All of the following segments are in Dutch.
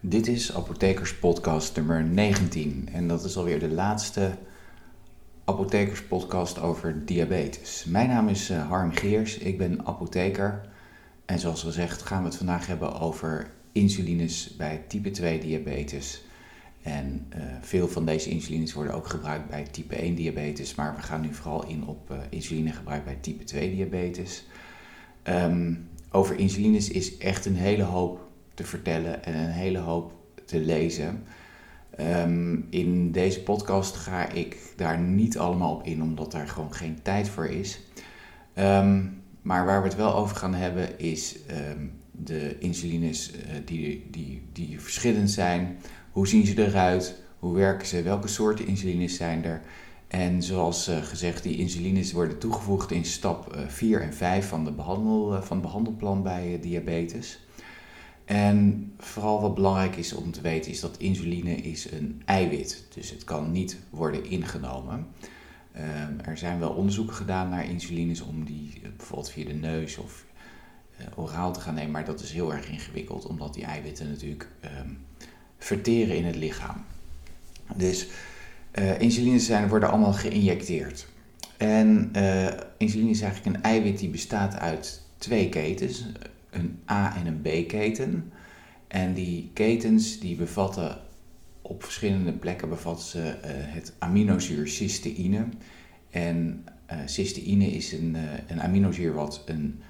Dit is Apothekerspodcast nummer 19 en dat is alweer de laatste Apothekerspodcast over diabetes. Mijn naam is uh, Harm Geers, ik ben apotheker en zoals gezegd gaan we het vandaag hebben over insulines bij type 2 diabetes. En uh, veel van deze insulines worden ook gebruikt bij type 1 diabetes, maar we gaan nu vooral in op uh, insulinegebruik bij type 2 diabetes. Um, over insulines is echt een hele hoop te vertellen en een hele hoop te lezen. Um, in deze podcast ga ik daar niet allemaal op in, omdat daar gewoon geen tijd voor is. Um, maar waar we het wel over gaan hebben is um, de insulines uh, die, die, die verschillend zijn. Hoe zien ze eruit? Hoe werken ze? Welke soorten insulines zijn er? En zoals uh, gezegd, die insulines worden toegevoegd in stap uh, 4 en 5 van, de behandel, van het behandelplan bij diabetes. En vooral wat belangrijk is om te weten is dat insuline is een eiwit. Dus het kan niet worden ingenomen. Um, er zijn wel onderzoeken gedaan naar insulines om die bijvoorbeeld via de neus of oraal te gaan nemen. Maar dat is heel erg ingewikkeld omdat die eiwitten natuurlijk um, verteren in het lichaam. Dus uh, insulines zijn, worden allemaal geïnjecteerd. En insuline is eigenlijk een eiwit die bestaat uit twee ketens, een A- en een B-keten. En die ketens die bevatten op verschillende plekken bevatten ze uh, het aminozuur cysteïne. En cysteïne is een, een aminozuur wat een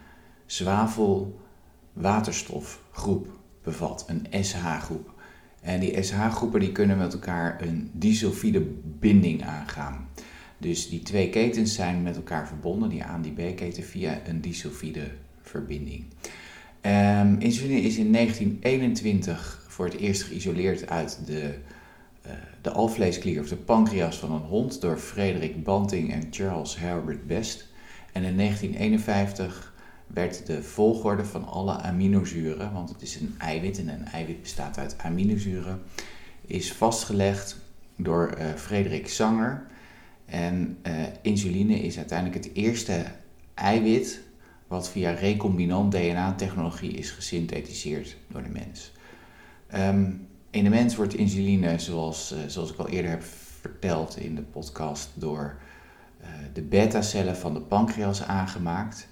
zwavel-waterstofgroep bevat, een SH-groep. En die SH-groepen die kunnen met elkaar een disulfide binding aangaan. Dus die twee ketens zijn met elkaar verbonden, die A en die B-keten, via een disulfide verbinding. Um, insuline is in 1921 voor het eerst geïsoleerd uit de, uh, de alvleesklier of de pancreas van een hond door Frederik Banting en Charles Herbert Best. En in 1951 werd de volgorde van alle aminozuren, want het is een eiwit en een eiwit bestaat uit aminozuren, is vastgelegd door uh, Frederik Sanger. En uh, insuline is uiteindelijk het eerste eiwit wat via recombinant DNA-technologie is gesynthetiseerd door de mens. Um, in de mens wordt insuline, zoals, uh, zoals ik al eerder heb verteld in de podcast, door de beta-cellen van de pancreas aangemaakt.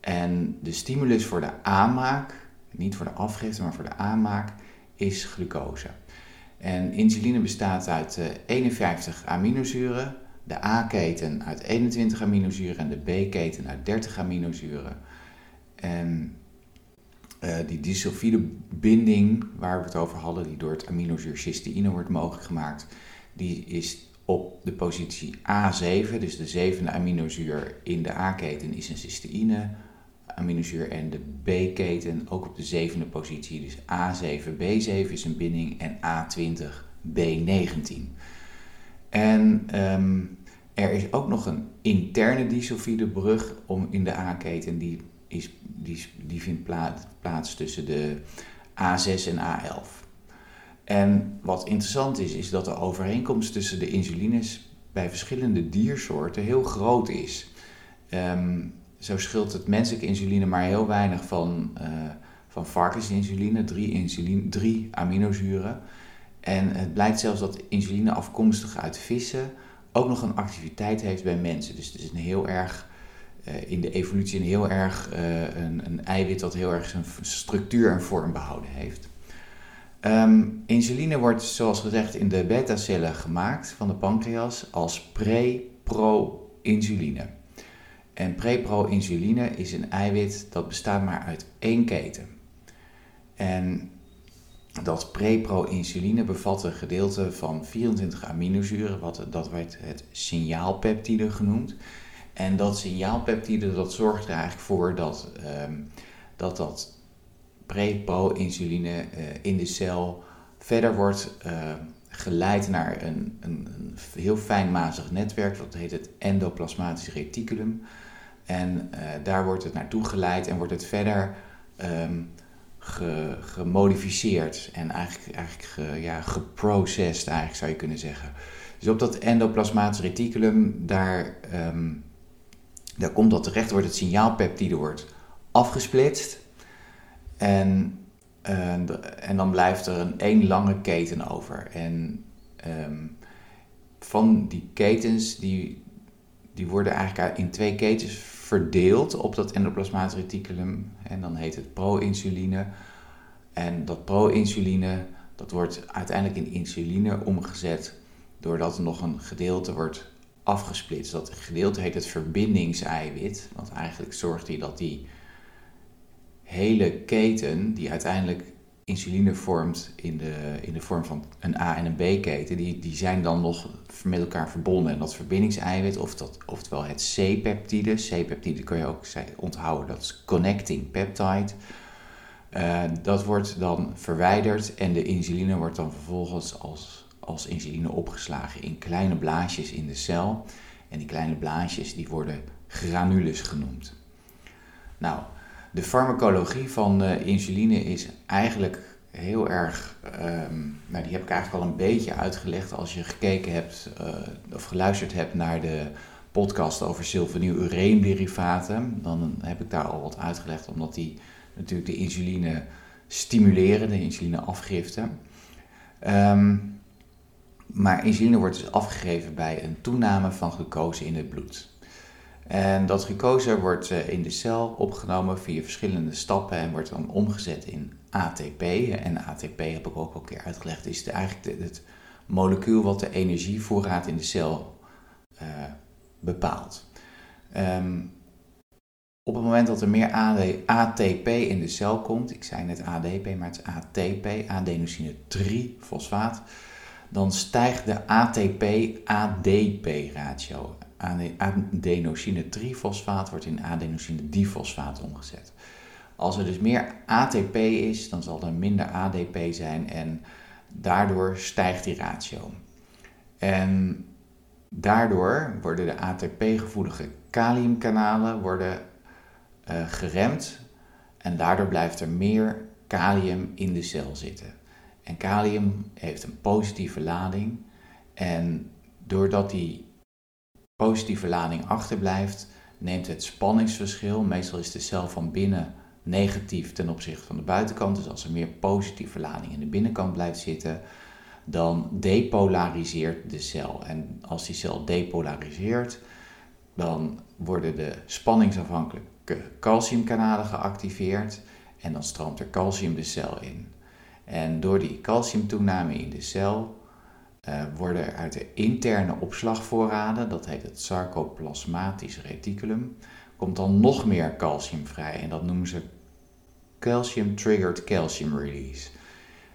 En de stimulus voor de aanmaak, niet voor de afgifte, maar voor de aanmaak, is glucose. En insuline bestaat uit uh, 51 aminozuren, de A-keten uit 21 aminozuren en de B-keten uit 30 aminozuren. En uh, die disulfide binding waar we het over hadden, die door het aminozuur cysteïne wordt mogelijk gemaakt, die is op de positie A7, dus de zevende aminozuur in de A-keten is een cysteïne aminozuur en de B-keten ook op de zevende positie. Dus A7, B7 is een binding en A20, B19. En um, er is ook nog een interne disulfide brug om in de A-keten. Die, is, die, die vindt plaats, plaats tussen de A6 en A11. En wat interessant is, is dat de overeenkomst tussen de insulines bij verschillende diersoorten heel groot is. Um, zo scheelt het menselijke insuline maar heel weinig van, uh, van varkensinsuline, drie, insuline, drie aminozuren. En het blijkt zelfs dat insuline afkomstig uit vissen ook nog een activiteit heeft bij mensen. Dus het is een heel erg, uh, in de evolutie een heel erg uh, een, een, eiwit dat heel erg zijn structuur en vorm behouden heeft. Um, insuline wordt zoals gezegd in de beta-cellen gemaakt van de pancreas als pre-pro-insuline. En prepro-insuline is een eiwit dat bestaat maar uit één keten. En dat prepro-insuline bevat een gedeelte van 24 aminozuren, wat, dat werd het signaalpeptide genoemd. En dat signaalpeptide dat zorgt er eigenlijk voor dat um, dat, dat prepro-insuline uh, in de cel verder wordt uh, geleid naar een, een, een heel fijnmazig netwerk, dat heet het endoplasmatisch reticulum. En uh, daar wordt het naartoe geleid en wordt het verder um, ge, gemodificeerd en eigenlijk, eigenlijk ge, ja, geprocessed, eigenlijk zou je kunnen zeggen. Dus op dat endoplasmatisch reticulum, daar, um, daar komt dat terecht, wordt het signaalpeptide wordt afgesplitst. En en dan blijft er een één lange keten over. En ehm, van die ketens, die, die worden eigenlijk in twee ketens verdeeld op dat endoplasmatisch reticulum. En dan heet het pro-insuline. En dat pro-insuline, dat wordt uiteindelijk in insuline omgezet doordat er nog een gedeelte wordt afgesplitst. Dat gedeelte heet het verbindingseiwit. Want eigenlijk zorgt hij dat die hele keten, die uiteindelijk insuline vormt in de, in de vorm van een A- en een B-keten, die, die zijn dan nog met elkaar verbonden. En dat verbindingseiwit, of dat, oftewel het C-peptide, C-peptide kun je ook onthouden, dat is connecting peptide. Uh, dat wordt dan verwijderd en de insuline wordt dan vervolgens als, als insuline opgeslagen in kleine blaasjes in de cel. En die kleine blaasjes die worden granules genoemd. Nou, de farmacologie van uh, insuline is eigenlijk heel erg, um, nou die heb ik eigenlijk al een beetje uitgelegd als je gekeken hebt uh, of geluisterd hebt naar de podcast over sulfonylureenderivaten. Dan heb ik daar al wat uitgelegd, omdat die natuurlijk de insuline stimuleren, de insulineafgifte. Um, maar insuline wordt dus afgegeven bij een toename van glucose in het bloed. En dat glucose wordt eh, in de cel opgenomen via verschillende stappen en wordt dan omgezet in ATP. En ATP heb ik ook al een keer uitgelegd, is eigenlijk het molecuul wat de energievoorraad in de cel uh, bepaalt. Um, op het moment dat er meer ATP in de cel komt, ik zei net ADP, maar het is ATP, adenosine trifosfaat, dan stijgt de ATP-ADP ratio adenosine trifosfaat wordt in adenosine difosfaat omgezet. Als er dus meer ATP is, dan zal er minder ADP zijn en daardoor stijgt die ratio. En daardoor worden de ATP-gevoelige kaliumkanalen worden, uh, geremd en daardoor blijft er meer kalium in de cel zitten. En kalium heeft een positieve lading en doordat die positieve lading achterblijft, neemt het spanningsverschil, meestal is de cel van binnen negatief ten opzichte van de buitenkant, dus als er meer positieve lading in de binnenkant blijft zitten, dan depolariseert de cel. En als die cel depolariseert, dan worden de spanningsafhankelijke calciumkanalen geactiveerd en dan stroomt er calcium de cel in. En door die calciumtoename in de cel uh, worden uit de interne opslagvoorraden, dat heet het sarcoplasmatisch reticulum, komt dan nog meer calcium vrij. En dat noemen ze calcium triggered calcium release.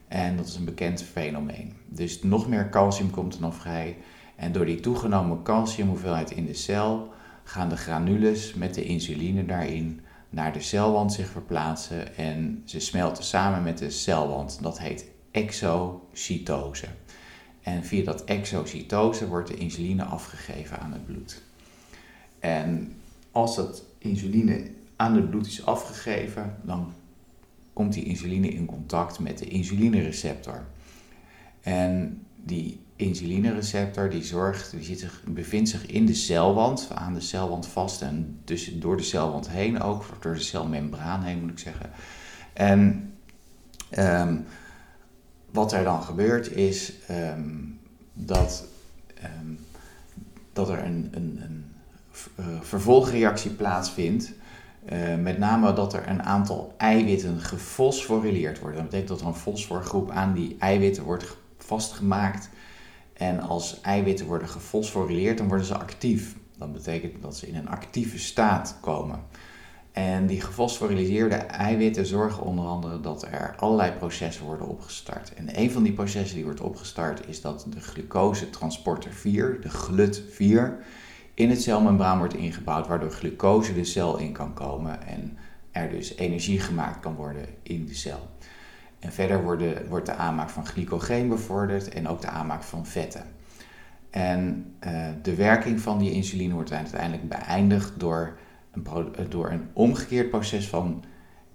En dat is een bekend fenomeen. Dus nog meer calcium komt er dan vrij. En door die toegenomen calciumhoeveelheid in de cel gaan de granules met de insuline daarin naar de celwand zich verplaatsen en ze smelten samen met de celwand. Dat heet exocytose. En via dat exocytose wordt de insuline afgegeven aan het bloed. En als dat insuline aan het bloed is afgegeven, dan komt die insuline in contact met de insulinereceptor. En die insulinereceptor die zorgt, die zit zich, bevindt zich in de celwand, aan de celwand vast en dus door de celwand heen ook, door de celmembraan heen moet ik zeggen. En um, wat er dan gebeurt is ehm, dat, ehm, dat er een, een, een uh, vervolgreactie plaatsvindt. Uh, met name dat er een aantal eiwitten gefosforileerd worden. Dat betekent dat er een fosforgroep aan die eiwitten wordt vastgemaakt. En als eiwitten worden gefosforileerd, dan worden ze actief. Dat betekent dat ze in een actieve staat komen. En die gefosforileerde eiwitten zorgen onder andere dat er allerlei processen worden opgestart. En een van die processen die wordt opgestart is dat de glucosetransporter 4, de GLUT4, in het celmembraan wordt ingebouwd, waardoor glucose de cel in kan komen en er dus energie gemaakt kan worden in de cel. En verder wordt de aanmaak van glycogeen bevorderd en ook de aanmaak van vetten. En uh, de werking van die insuline wordt uiteindelijk beëindigd door door een omgekeerd proces van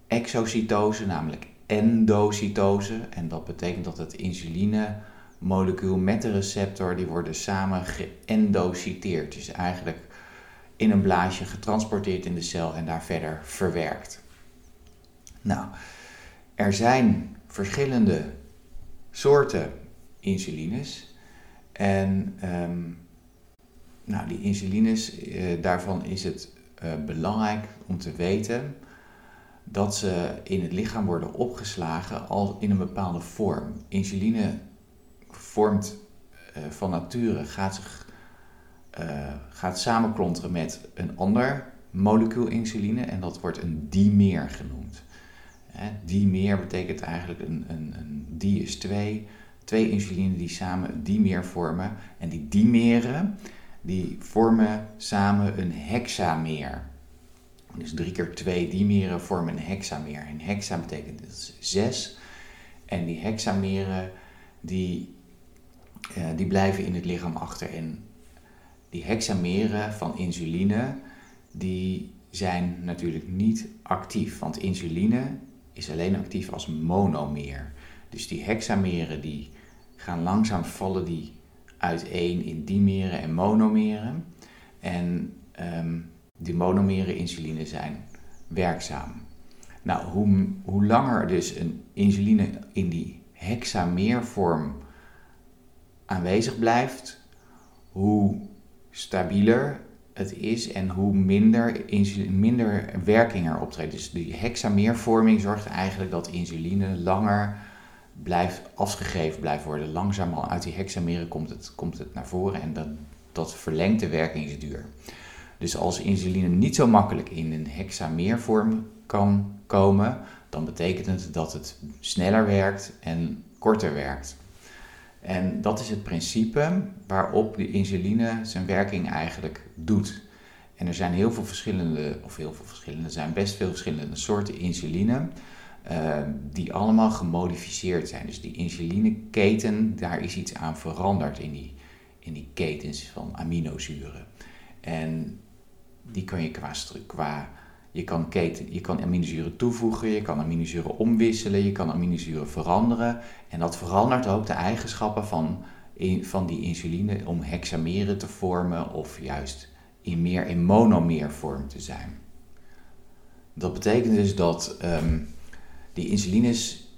exocytose, namelijk endocytose. En dat betekent dat het insulinemolecuul met de receptor, die worden samen geëndocyteerd. Dus eigenlijk in een blaasje getransporteerd in de cel en daar verder verwerkt. Nou, er zijn verschillende soorten insulines. En ehm, nou, die insulines, eh, daarvan is het eh, belangrijk om te weten dat ze in het lichaam worden opgeslagen al in een bepaalde vorm. Insuline vormt uh, van nature, gaat, zich, uh, gaat samenklonteren met een ander molecuul insuline en dat wordt een dimer genoemd. Hè, dimer betekent eigenlijk een, een, een is twee, twee insuline die samen een dimer vormen. En die dimeren die vormen samen een hexamer. Dus drie keer twee dimeren vormen een hexamer. En hexa betekent dus zes. En die hexameren die, uh, die blijven in het lichaam achter. En die hexameren van insuline die zijn natuurlijk niet actief. Want insuline is alleen actief als monomer. Dus die hexameren die gaan langzaam vallen die uiteen in dimeren en monomeren. En um, die monomere insuline zijn werkzaam. Nou, hoe, hoe langer dus een insuline in die hexameervorm aanwezig blijft, hoe stabieler het is en hoe minder, minder werking er optreedt. Dus die hexameervorming zorgt eigenlijk dat insuline langer blijft afgegeven blijft worden. Langzaam al uit die hexameren komt het, komt het naar voren en dat, dat verlengt de werkingsduur. Dus als insuline niet zo makkelijk in een hexameervorm kan komen, dan betekent het dat het sneller werkt en korter werkt. En dat is het principe waarop de insuline zijn werking eigenlijk doet. En er zijn heel veel verschillende, of heel veel verschillende, er zijn best veel verschillende soorten insuline. Uh, die allemaal gemodificeerd zijn. Dus die insulineketen, daar is iets aan veranderd in die, in die ketens van aminozuren. En die kan je qua, qua je kan, keten, je kan aminozuren toevoegen, je kan aminozuren omwisselen, je kan aminozuren veranderen. En dat verandert ook de eigenschappen van, van die insuline om hexameren te vormen of juist in meer in monomeervorm te zijn. Dat betekent dus dat um, die insulines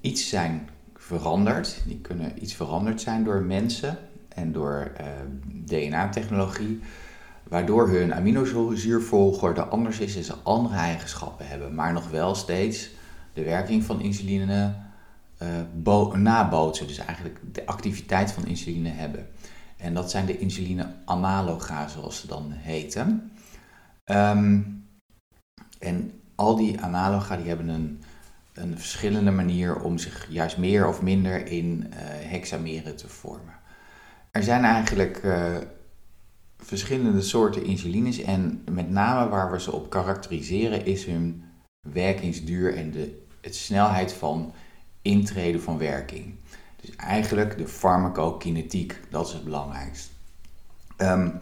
iets zijn veranderd. Die kunnen iets veranderd zijn door mensen en door uh, DNA-technologie waardoor hun aminozuurvolgorde anders is en ze andere eigenschappen hebben, maar nog wel steeds de werking van insuline uh, nabootsen, dus eigenlijk de activiteit van insuline hebben. En dat zijn de insuline-analoga, zoals ze dan heten. Um, en al die analoga die hebben een, een verschillende manier om zich juist meer of minder in uh, hexameren te vormen. Er zijn eigenlijk uh, verschillende soorten insulines en met name waar we ze op karakteriseren is hun werkingsduur en de het snelheid van intreden van werking. Dus eigenlijk de farmacokinetiek, dat is het belangrijkst. Um,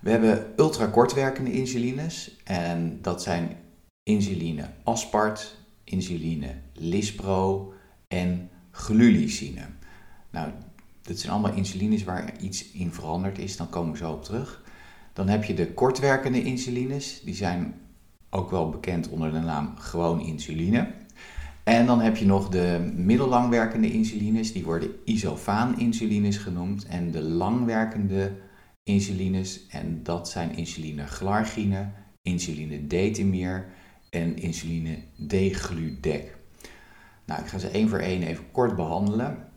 we hebben ultrakortwerkende insulines en dat zijn insuline aspart, insuline lispro en glulysine. Nou, dat zijn allemaal insulines waar iets in veranderd is, dan komen we zo op terug. Dan heb je de kortwerkende insulines, die zijn ook wel bekend onder de naam gewoon insuline. En dan heb je nog de middellangwerkende insulines, die worden isofaan-insulines genoemd. En de langwerkende insulines, en dat zijn insuline glargine, insuline detemir en insuline degludec. Nou, ik ga ze één voor één even kort behandelen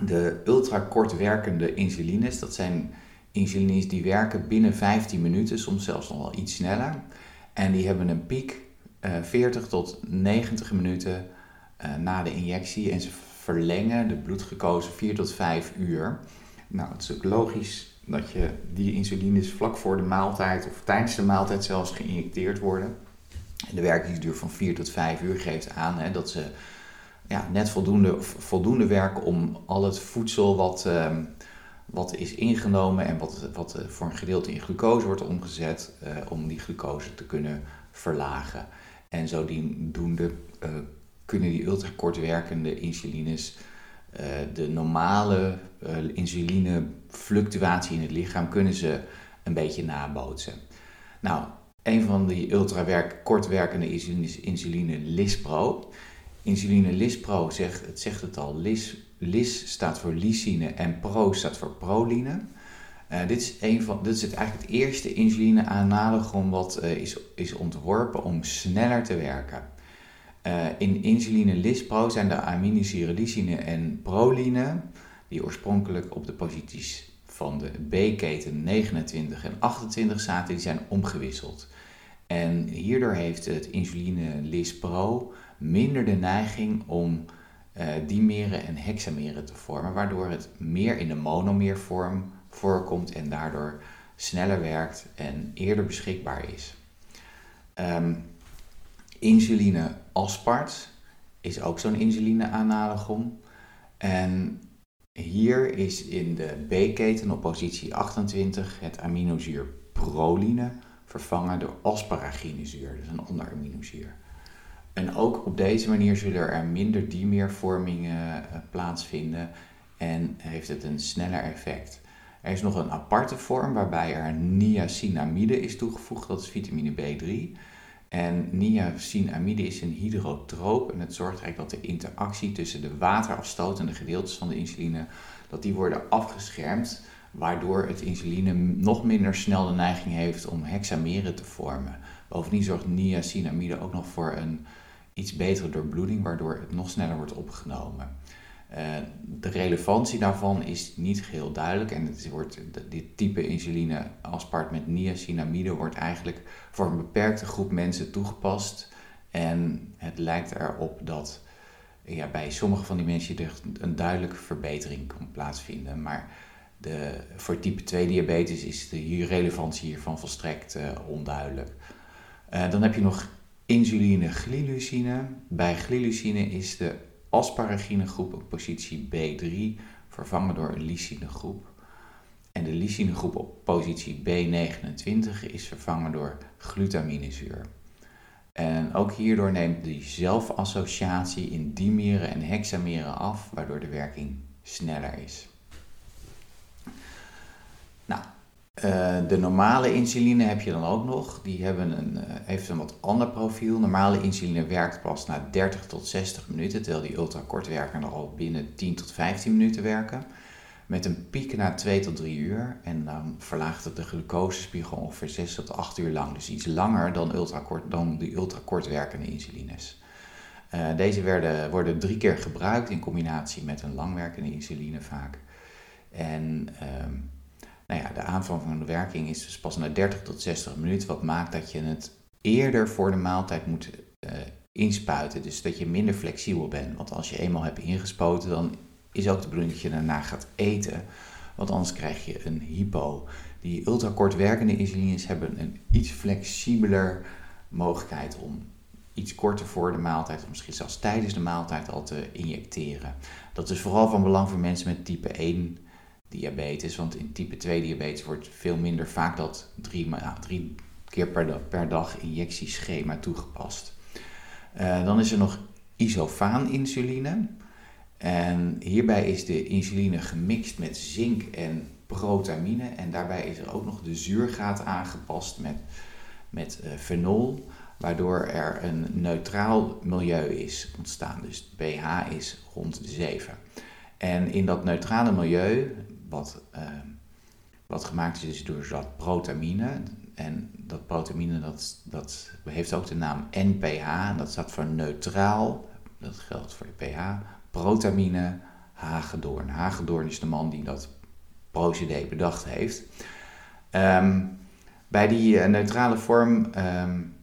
de ultrakort werkende insulines, dat zijn insulines die werken binnen 15 minuten, soms zelfs nog wel iets sneller. En die hebben een piek eh, 40 tot 90 minuten uh, na de injectie en ze verlengen de bloedglucose 4 tot 5 uur. Nou, het is ook logisch dat je die insulines vlak voor de maaltijd of tijdens de maaltijd zelfs geïnjecteerd worden. De werkingsduur van 4 tot 5 uur geeft aan hè, dat ze ja, net voldoende, voldoende werken om al het voedsel wat, uh, wat is ingenomen en wat, wat voor een gedeelte in glucose wordt omgezet, uh, om die glucose te kunnen verlagen. En zodoende uh, kunnen die ultrakort werkende insulines de normale insulinefluctuatie in het lichaam kunnen ze een beetje nabootsen. Nou, een van die ultra kort werkende insuline, insuline Lispro, insuline Lispro, zegt, het zegt het al, Lis, Lis staat voor lysine en Pro staat voor proline. Uh, dit, is een van, dit is eigenlijk het eerste insuline-analogon wat uh, is, is ontworpen om sneller te werken. Uh, in insuline Lispro zijn de aminozuren lysine en proline, die oorspronkelijk op de posities van de B-keten 29 en 28 zaten, die zijn omgewisseld. En hierdoor heeft het insuline Lispro minder de neiging om uh, dimeren en hexameren te vormen, waardoor het meer in de monomeervorm voorkomt en daardoor sneller werkt en eerder beschikbaar is. Um, insuline aspart is ook zo'n insuline-analogon. En hier is in de B-keten op positie 28 het aminozuur proline vervangen door asparaginezuur, dus een ander aminozuur. En ook op deze manier zullen er minder dimeervormingen uh, plaatsvinden en heeft het een sneller effect. Er is nog een aparte vorm waarbij er niacinamide is toegevoegd, dat is vitamine B3. En niacinamide is een hydrotroop en het zorgt eigenlijk dat de interactie tussen de waterafstotende gedeeltes van de insuline, dat die worden afgeschermd, waardoor het insuline nog minder snel de neiging heeft om hexameren te vormen. Bovendien zorgt niacinamide ook nog voor een iets betere doorbloeding, waardoor het nog sneller wordt opgenomen. Uh, de relevantie daarvan is niet geheel duidelijk en het wordt, dit type insuline aspart met niacinamide wordt eigenlijk voor een beperkte groep mensen toegepast. En het lijkt erop dat ja, bij sommige van die mensen een duidelijke verbetering kan plaatsvinden. Maar de, voor type 2 diabetes is de relevantie hiervan volstrekt uh, onduidelijk. Uh, dan heb je nog insuline glilucine. Bij glilucine is de groep op positie B3 vervangen door een lysine groep. En de lysine groep op positie B29 is vervangen door glutaminezuur. En ook hierdoor neemt die zelfassociatie in dimeren en hexameren af, waardoor de werking sneller is. Nou, uh, de normale insuline heb je dan ook nog. Die hebben een, uh, heeft een wat ander profiel. Normale insuline werkt pas na 30 tot 60 minuten, terwijl die ultrakortwerkende al binnen 10 tot 15 minuten werken. Met een piek na 2 tot 3 uur. En dan verlaagt het de glucosespiegel ongeveer 6 tot 8 uur lang. Dus iets langer dan, ultrakort, dan die ultrakortwerkende insulines. Uh, deze werden, worden drie keer gebruikt in combinatie met een langwerkende insuline vaak. En ehm, nou ja, de aanvang van de werking is dus pas na 30 tot 60 minuten, wat maakt dat je het eerder voor de maaltijd moet uh, inspuiten. Dus dat je minder flexibel bent. Want als je eenmaal hebt ingespoten, dan is ook de bedoeling dat je daarna gaat eten. Want anders krijg je een hypo. Die ultrakort werkende insulines hebben een iets flexibeler mogelijkheid om iets korter voor de maaltijd, of misschien zelfs tijdens de maaltijd al te injecteren. Dat is vooral van belang voor mensen met type 1 diabetes. Want in type 2 diabetes wordt veel minder vaak dat drie, keer per dag, per dag injectieschema toegepast. Uh, dan is er nog isofaan-insuline. En hierbij is de insuline gemixt met zink en protamine. En daarbij is er ook nog de zuurgraad aangepast met, met uh, fenol, waardoor er een neutraal milieu is ontstaan. Dus pH is rond de 7. En in dat neutrale milieu wat, ehm, wat gemaakt is door dat protamine. En dat protamine dat, dat heeft ook de naam NPH, en dat staat voor neutraal. Dat geldt voor de pH. Protamine Hagedoorn. Hagedoorn is de man die dat procedé bedacht heeft. Um, bij die uh, neutrale vorm um,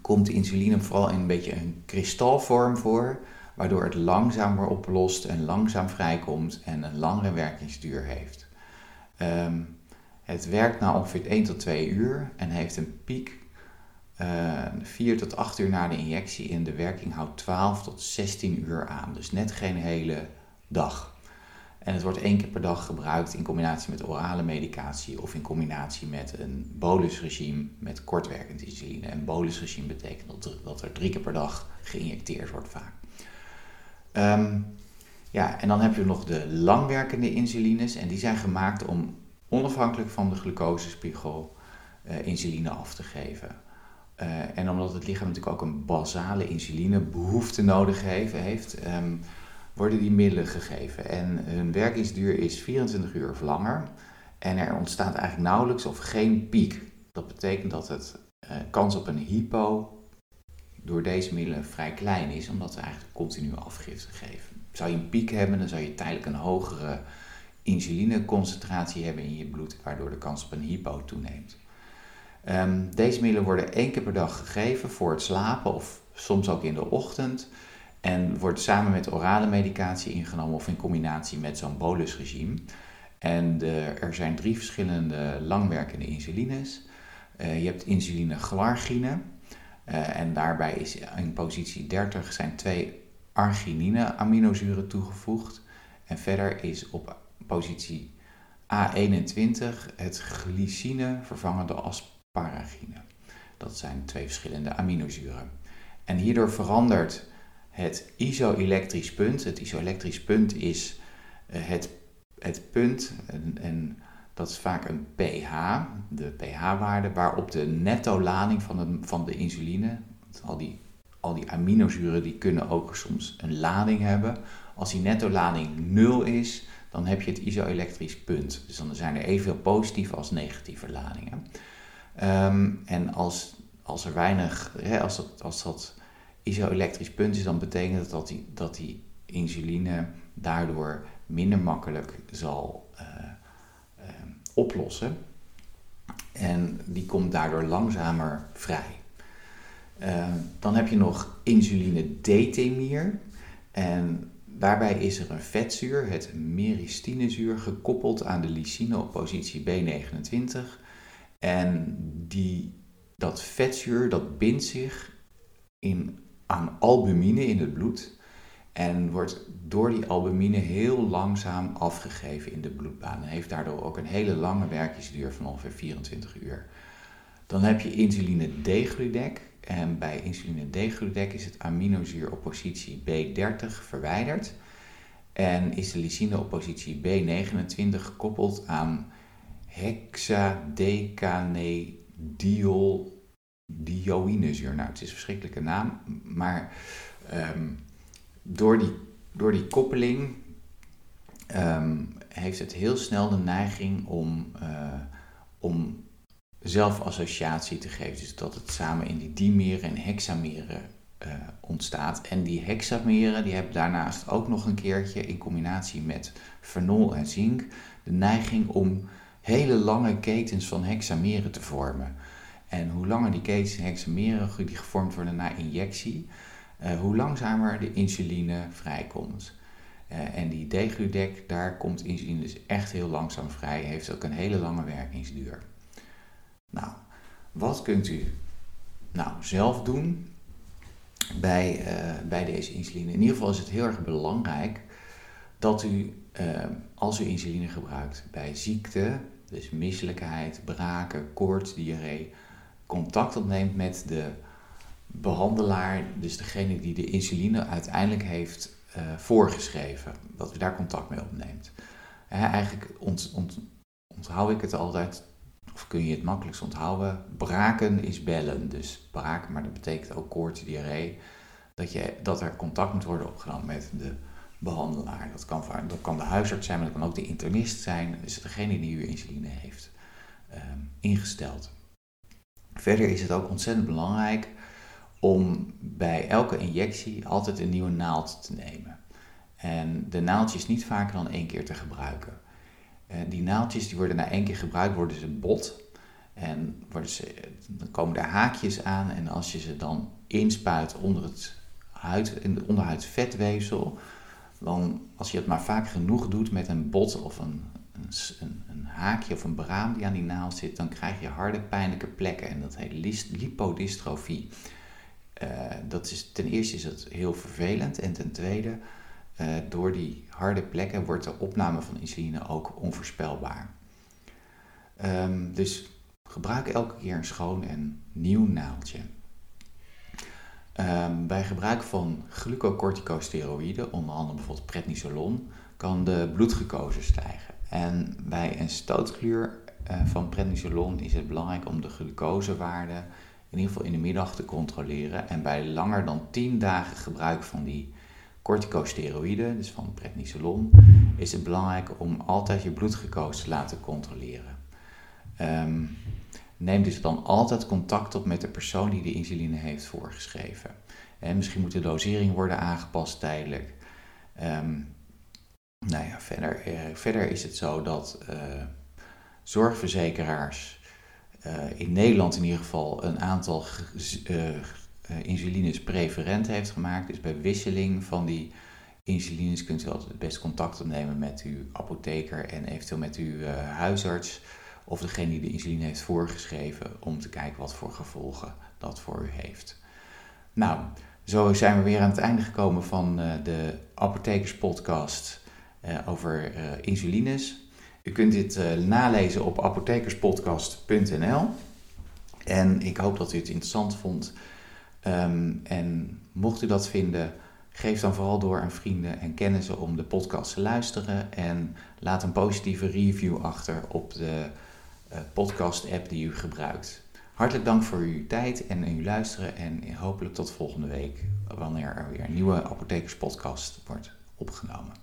komt de insuline vooral in een beetje een kristalvorm voor waardoor het langzamer oplost en langzaam vrijkomt en een langere werkingsduur heeft. Um, het werkt na ongeveer 1 tot 2 uur en heeft een piek uh, eh, 4 tot 8 uur na de injectie en de werking houdt 12 tot 16 uur aan. Dus net geen hele dag. En het wordt één keer per dag gebruikt in combinatie met orale medicatie of in combinatie met een bolusregime met kortwerkend insuline. En bolusregime betekent dat er drie keer per dag geïnjecteerd wordt vaak. Um, ja, en dan heb je nog de langwerkende insulines en die zijn gemaakt om onafhankelijk van de glucosespiegel uh, insuline af te geven. Uh, en omdat het lichaam natuurlijk ook een basale insulinebehoefte nodig heeft, um, worden die middelen gegeven. En hun werkingsduur is 24 uur of langer. En er ontstaat eigenlijk nauwelijks of geen piek. Dat betekent dat het uh, kans op een hypo door deze middelen vrij klein is, omdat ze eigenlijk continu afgifte geven. Zou je een piek hebben, dan zou je tijdelijk een hogere insulineconcentratie hebben in je bloed, waardoor de kans op een hypo toeneemt. Um, deze middelen worden één keer per dag gegeven voor het slapen of soms ook in de ochtend. En wordt samen met orale medicatie ingenomen of in combinatie met zo'n bolusregime. En er zijn drie verschillende langwerkende insulines. Uh, je hebt insuline glargine. Uh, en daarbij is in positie 30 zijn twee arginine aminozuren toegevoegd. En verder is op positie A21 het glycine vervangen door asparagine. Dat zijn twee verschillende aminozuren. En hierdoor verandert het isoelektrisch punt. Het isoelektrisch punt is uh, het, het punt, en, en, dat is vaak een pH, de pH-waarde, waarop de netto-lading van de, van de insuline, al die, al die aminozuren die kunnen ook soms een lading hebben. Als die netto-lading 0 is, dan heb je het isoelektrisch punt. Dus dan zijn er evenveel positieve als negatieve ladingen. Um, en als, als er weinig, hè, als dat, als dat isoelektrisch punt is, dan betekent dat dat die, dat die insuline daardoor minder makkelijk zal uh, oplossen. En die komt daardoor langzamer vrij. Uh, dan heb je nog insuline detemir. En daarbij is er een vetzuur, het meristinezuur, gekoppeld aan de lysine op positie B29. En die, dat vetzuur dat bindt zich in aan albumine in het bloed en wordt door die albumine heel langzaam afgegeven in de bloedbaan en heeft daardoor ook een hele lange werkingsduur van ongeveer 24 uur. Dan heb je insuline degludec en bij insuline degludec is het aminozuur op positie B30 verwijderd en is de lysine op positie B29 gekoppeld aan hexadecanediol dioïnezuur. Nou, het is een verschrikkelijke naam, maar um, door, die, door die koppeling um, heeft het heel snel de neiging om, uh, om zelfassociatie te geven. Dus dat het samen in die dimeren en hexameren uh, ontstaat. En die hexameren die hebben daarnaast ook nog een keertje in combinatie met fenol en zink de neiging om hele lange ketens van hexameren te vormen. En hoe langer die ketens hexameren die gevormd worden na injectie, hoe langzamer de insuline vrijkomt. Uh, en die degludec, daar komt insuline dus echt heel langzaam vrij, heeft ook een hele lange werkingsduur. Nou, wat kunt u nou zelf doen bij, uh, bij deze insuline? In ieder geval is het heel erg belangrijk dat u, als u insuline gebruikt bij ziekte, dus misselijkheid, braken, koorts, diarree, contact opneemt met de behandelaar, dus degene die de insuline uiteindelijk heeft uh, voorgeschreven, dat u daar contact mee opneemt. eigenlijk ont, ont, onthoud ik het altijd, of kun je het makkelijkst onthouden, braken is bellen. Dus braken, maar dat betekent ook koorts, diarree, dat, je, dat er contact moet worden opgenomen met de behandelaar. Dat kan, dat kan de huisarts zijn, maar dat kan ook de internist zijn, dus degene die uw insuline heeft um, ingesteld. Verder is het ook ontzettend belangrijk om bij elke injectie altijd een nieuwe naald te nemen. En de naaldjes niet vaker dan één keer te gebruiken. En die naaldjes die worden na één keer gebruikt, worden ze bot. En worden ze, dan komen er haakjes aan. En als je ze dan inspuit onder het huid, in vetweefsel, dan als je het maar vaak genoeg doet met een bot of een een, een, haakje of een braam die aan die naald zit, dan krijg je harde pijnlijke plekken en dat heet lipodystrofie. Uh, dat is, ten eerste is het heel vervelend en ten tweede, uh, door die harde plekken wordt de opname van insuline ook onvoorspelbaar. Um, dus gebruik elke keer een schoon en nieuw naaldje. Um, bij gebruik van glucocorticosteroïden, onder andere bijvoorbeeld prednisolon, kan de bloedglucose stijgen. En bij een stootkluur uh, van prednisolon is het belangrijk om de glucosewaarde in ieder geval in de middag te controleren. En bij langer dan 10 dagen gebruik van die corticosteroïden, dus van prednisolon, is het belangrijk om altijd je bloedgekoos te laten controleren. Um, neem dus dan altijd contact op met de persoon die de insuline heeft voorgeschreven. En misschien moet de dosering worden aangepast tijdelijk. Um, nou ja, verder, eh, verder is het zo dat uh, zorgverzekeraars in Nederland in ieder geval een aantal uh, insulines preferent heeft gemaakt. Dus bij wisseling van die insulines kunt u altijd het best contact opnemen met uw apotheker en eventueel met uw huisarts of degene die de insuline heeft voorgeschreven om te kijken wat voor gevolgen dat voor u heeft. Nou, zo zijn we weer aan het einde gekomen van de apothekerspodcast over insulines. U kunt dit uh, nalezen op apothekerspodcast.nl. En ik hoop dat u het interessant vond. Um, en mocht u dat vinden, geef dan vooral door aan vrienden en kennissen om de podcast te luisteren. En laat een positieve review achter op de podcast-app die u gebruikt. Hartelijk dank voor uw tijd en uw luisteren. En hopelijk tot volgende week, wanneer er weer een nieuwe Apothekerspodcast wordt opgenomen.